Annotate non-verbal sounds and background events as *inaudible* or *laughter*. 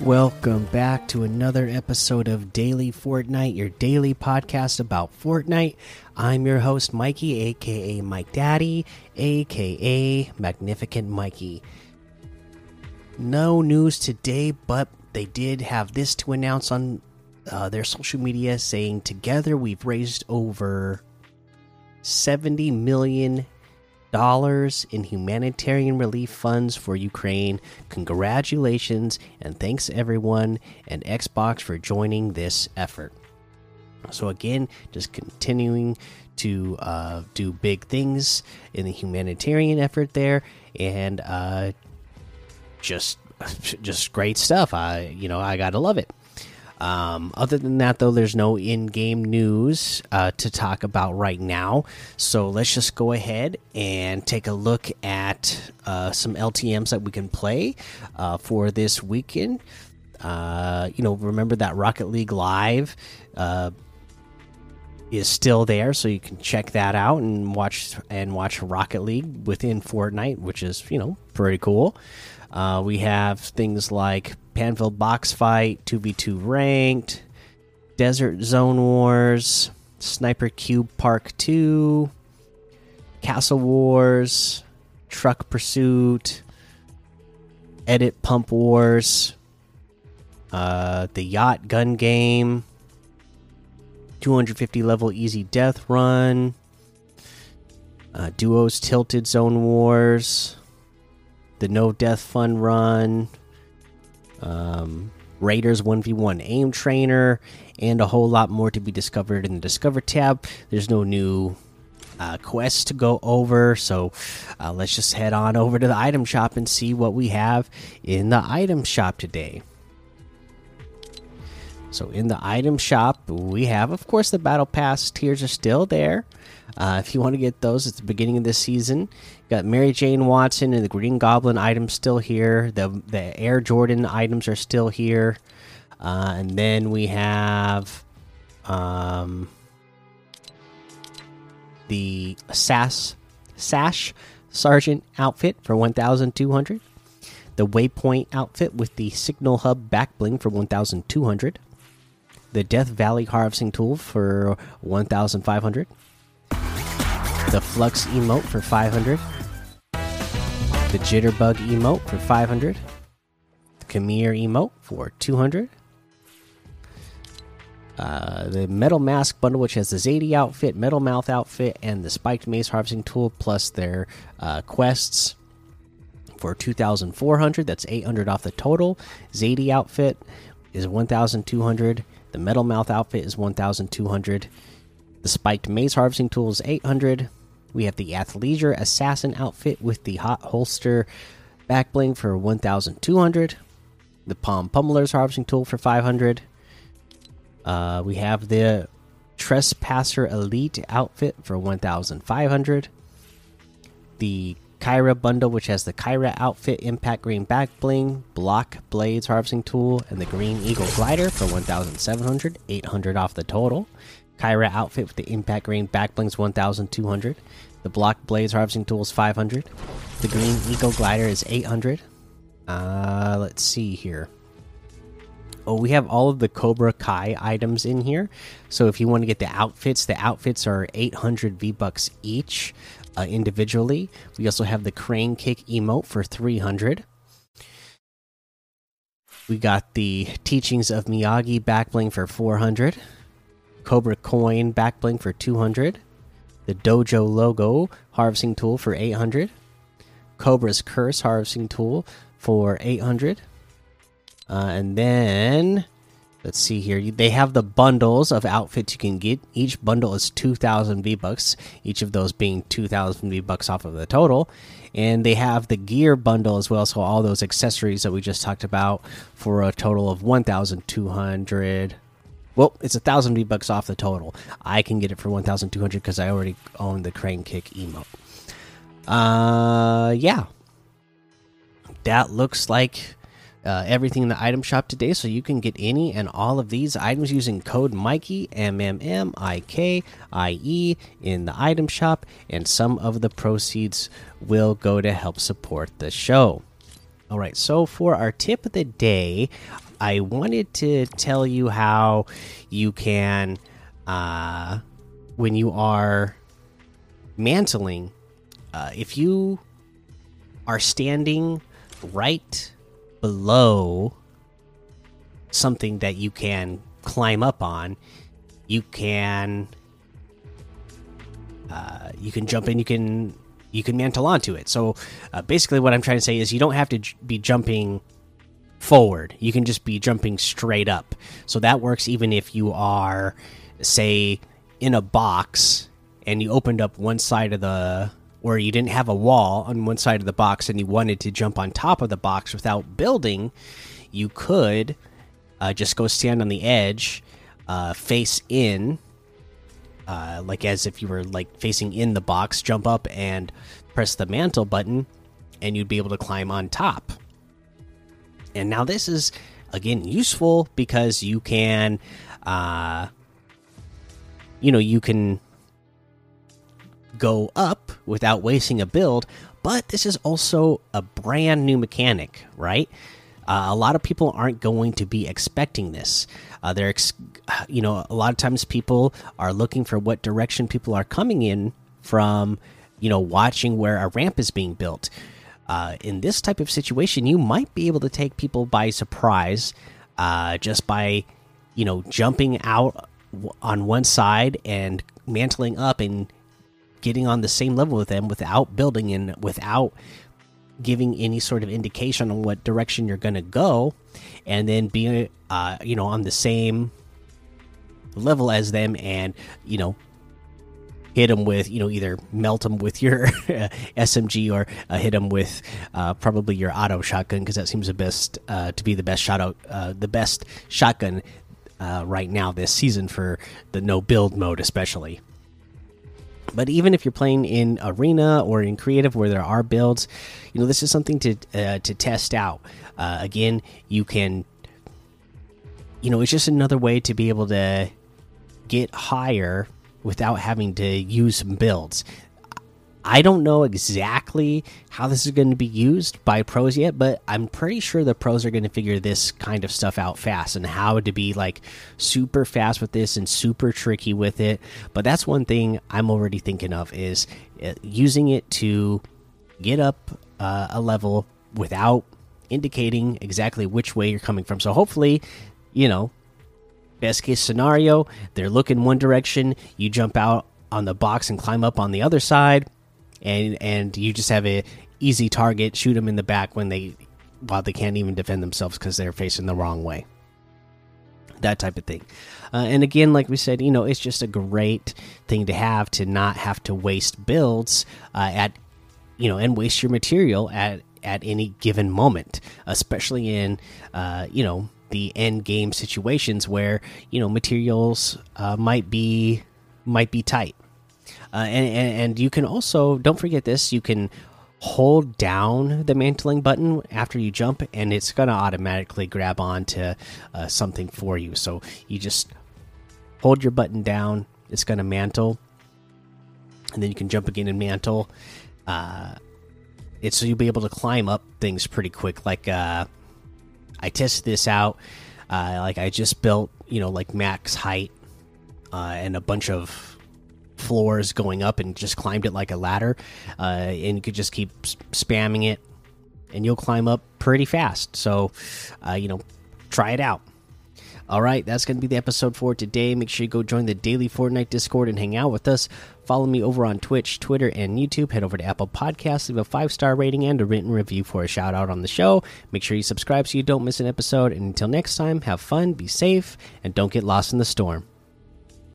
Welcome back to another episode of Daily Fortnite, your daily podcast about Fortnite. I'm your host, Mikey, aka Mike Daddy, aka Magnificent Mikey. No news today, but they did have this to announce on uh, their social media saying, Together we've raised over 70 million dollars in humanitarian relief funds for Ukraine. Congratulations and thanks everyone and Xbox for joining this effort. So again, just continuing to uh, do big things in the humanitarian effort there, and uh, just *laughs* just great stuff. I you know I gotta love it. Um, other than that, though, there's no in game news uh, to talk about right now. So let's just go ahead and take a look at uh, some LTMs that we can play uh, for this weekend. Uh, you know, remember that Rocket League Live uh, is still there, so you can check that out and watch and watch Rocket League within Fortnite, which is you know pretty cool. Uh, we have things like Pandvil Box Fight, 2v2 Ranked, Desert Zone Wars, Sniper Cube Park 2, Castle Wars, Truck Pursuit, Edit Pump Wars, uh, the Yacht Gun Game, 250 level Easy Death Run, uh, Duos Tilted Zone Wars, the No Death Fun Run, um, Raiders 1v1 aim trainer, and a whole lot more to be discovered in the Discover tab. There's no new uh, quests to go over, so uh, let's just head on over to the item shop and see what we have in the item shop today. So, in the item shop, we have, of course, the Battle Pass tiers are still there. Uh, if you want to get those at the beginning of this season, got Mary Jane Watson and the Green Goblin items still here. The the Air Jordan items are still here, uh, and then we have um, the Sass Sash Sergeant outfit for one thousand two hundred. The Waypoint outfit with the Signal Hub back bling for one thousand two hundred. The Death Valley harvesting tool for one thousand five hundred the Flux emote for 500, the Jitterbug emote for 500, the Khmer emote for 200, uh, the Metal Mask bundle, which has the Zadie outfit, Metal Mouth outfit, and the Spiked maze harvesting tool, plus their uh, quests for 2,400. That's 800 off the total. Zadie outfit is 1,200. The Metal Mouth outfit is 1,200. The Spiked Maze harvesting tool is 800. We have the Athleisure Assassin outfit with the Hot Holster back bling for 1,200. The Palm Pummeler's harvesting tool for 500. Uh, we have the Trespasser Elite outfit for 1,500. The Kyra bundle, which has the Kyra outfit, Impact Green back bling, Block Blades harvesting tool, and the Green Eagle glider for 1,700. 800 off the total. Kyra outfit with the Impact Green back blings 1,200. The Block Blades harvesting tool is 500. The Green Eagle glider is 800. Uh, let's see here. Oh, we have all of the Cobra Kai items in here. So if you want to get the outfits, the outfits are 800 V bucks each uh, individually. We also have the Crane Kick emote for 300. We got the Teachings of Miyagi backbling for 400. Cobra Coin backbling for 200. The Dojo logo harvesting tool for 800. Cobra's Curse harvesting tool for 800. Uh, and then let's see here. They have the bundles of outfits you can get. Each bundle is 2,000 V bucks, each of those being 2,000 V bucks off of the total. And they have the gear bundle as well, so all those accessories that we just talked about for a total of 1,200. Well, it's a thousand V bucks off the total. I can get it for one thousand two hundred because I already own the Crane Kick emote. Uh, yeah, that looks like uh, everything in the item shop today. So you can get any and all of these items using code Mikey M M M I K I E in the item shop, and some of the proceeds will go to help support the show. All right, so for our tip of the day, I wanted to tell you how you can, uh, when you are mantling, uh, if you are standing right below something that you can climb up on, you can uh, you can jump in, you can you can mantle onto it. So uh, basically, what I'm trying to say is you don't have to be jumping forward. You can just be jumping straight up. So that works even if you are, say, in a box and you opened up one side of the or you didn't have a wall on one side of the box and you wanted to jump on top of the box without building, you could uh, just go stand on the edge, uh, face in, uh, like as if you were like facing in the box, jump up and press the mantle button, and you'd be able to climb on top. And now this is again useful because you can, uh, you know, you can go up without wasting a build. But this is also a brand new mechanic, right? Uh, a lot of people aren't going to be expecting this. Uh, they're, you know, a lot of times people are looking for what direction people are coming in from, you know, watching where a ramp is being built. Uh, in this type of situation, you might be able to take people by surprise uh, just by, you know, jumping out on one side and mantling up and getting on the same level with them without building and without giving any sort of indication on what direction you're going to go and then being uh, you know on the same level as them and you know hit them with you know either melt them with your *laughs* SMG or uh, hit them with uh, probably your auto shotgun because that seems the best uh, to be the best shot out uh, the best shotgun uh, right now this season for the no build mode especially. But even if you're playing in arena or in creative where there are builds, you know this is something to uh, to test out. Uh, again, you can, you know, it's just another way to be able to get higher without having to use some builds. I don't know exactly how this is going to be used by pros yet, but I'm pretty sure the pros are going to figure this kind of stuff out fast and how to be like super fast with this and super tricky with it. But that's one thing I'm already thinking of is uh, using it to get up uh, a level without indicating exactly which way you're coming from. So hopefully, you know, best case scenario, they're looking one direction, you jump out on the box and climb up on the other side and and you just have a easy target, shoot them in the back when they while they can't even defend themselves because they're facing the wrong way. That type of thing. Uh, and again, like we said, you know, it's just a great thing to have to not have to waste builds uh, at, you know, and waste your material at at any given moment, especially in, uh, you know, the end game situations where you know materials uh, might be might be tight uh, and, and, and you can also don't forget this. You can hold down the mantling button after you jump, and it's gonna automatically grab onto uh, something for you. So you just hold your button down. It's gonna mantle, and then you can jump again and mantle. Uh, it's so you'll be able to climb up things pretty quick. Like uh, I tested this out. Uh, like I just built, you know, like max height uh, and a bunch of floors going up and just climbed it like a ladder. Uh, and you could just keep spamming it, and you'll climb up pretty fast. So, uh, you know, try it out. All right, that's going to be the episode for today. Make sure you go join the daily Fortnite Discord and hang out with us. Follow me over on Twitch, Twitter, and YouTube. Head over to Apple Podcasts, leave a five star rating and a written review for a shout out on the show. Make sure you subscribe so you don't miss an episode. And until next time, have fun, be safe, and don't get lost in the storm.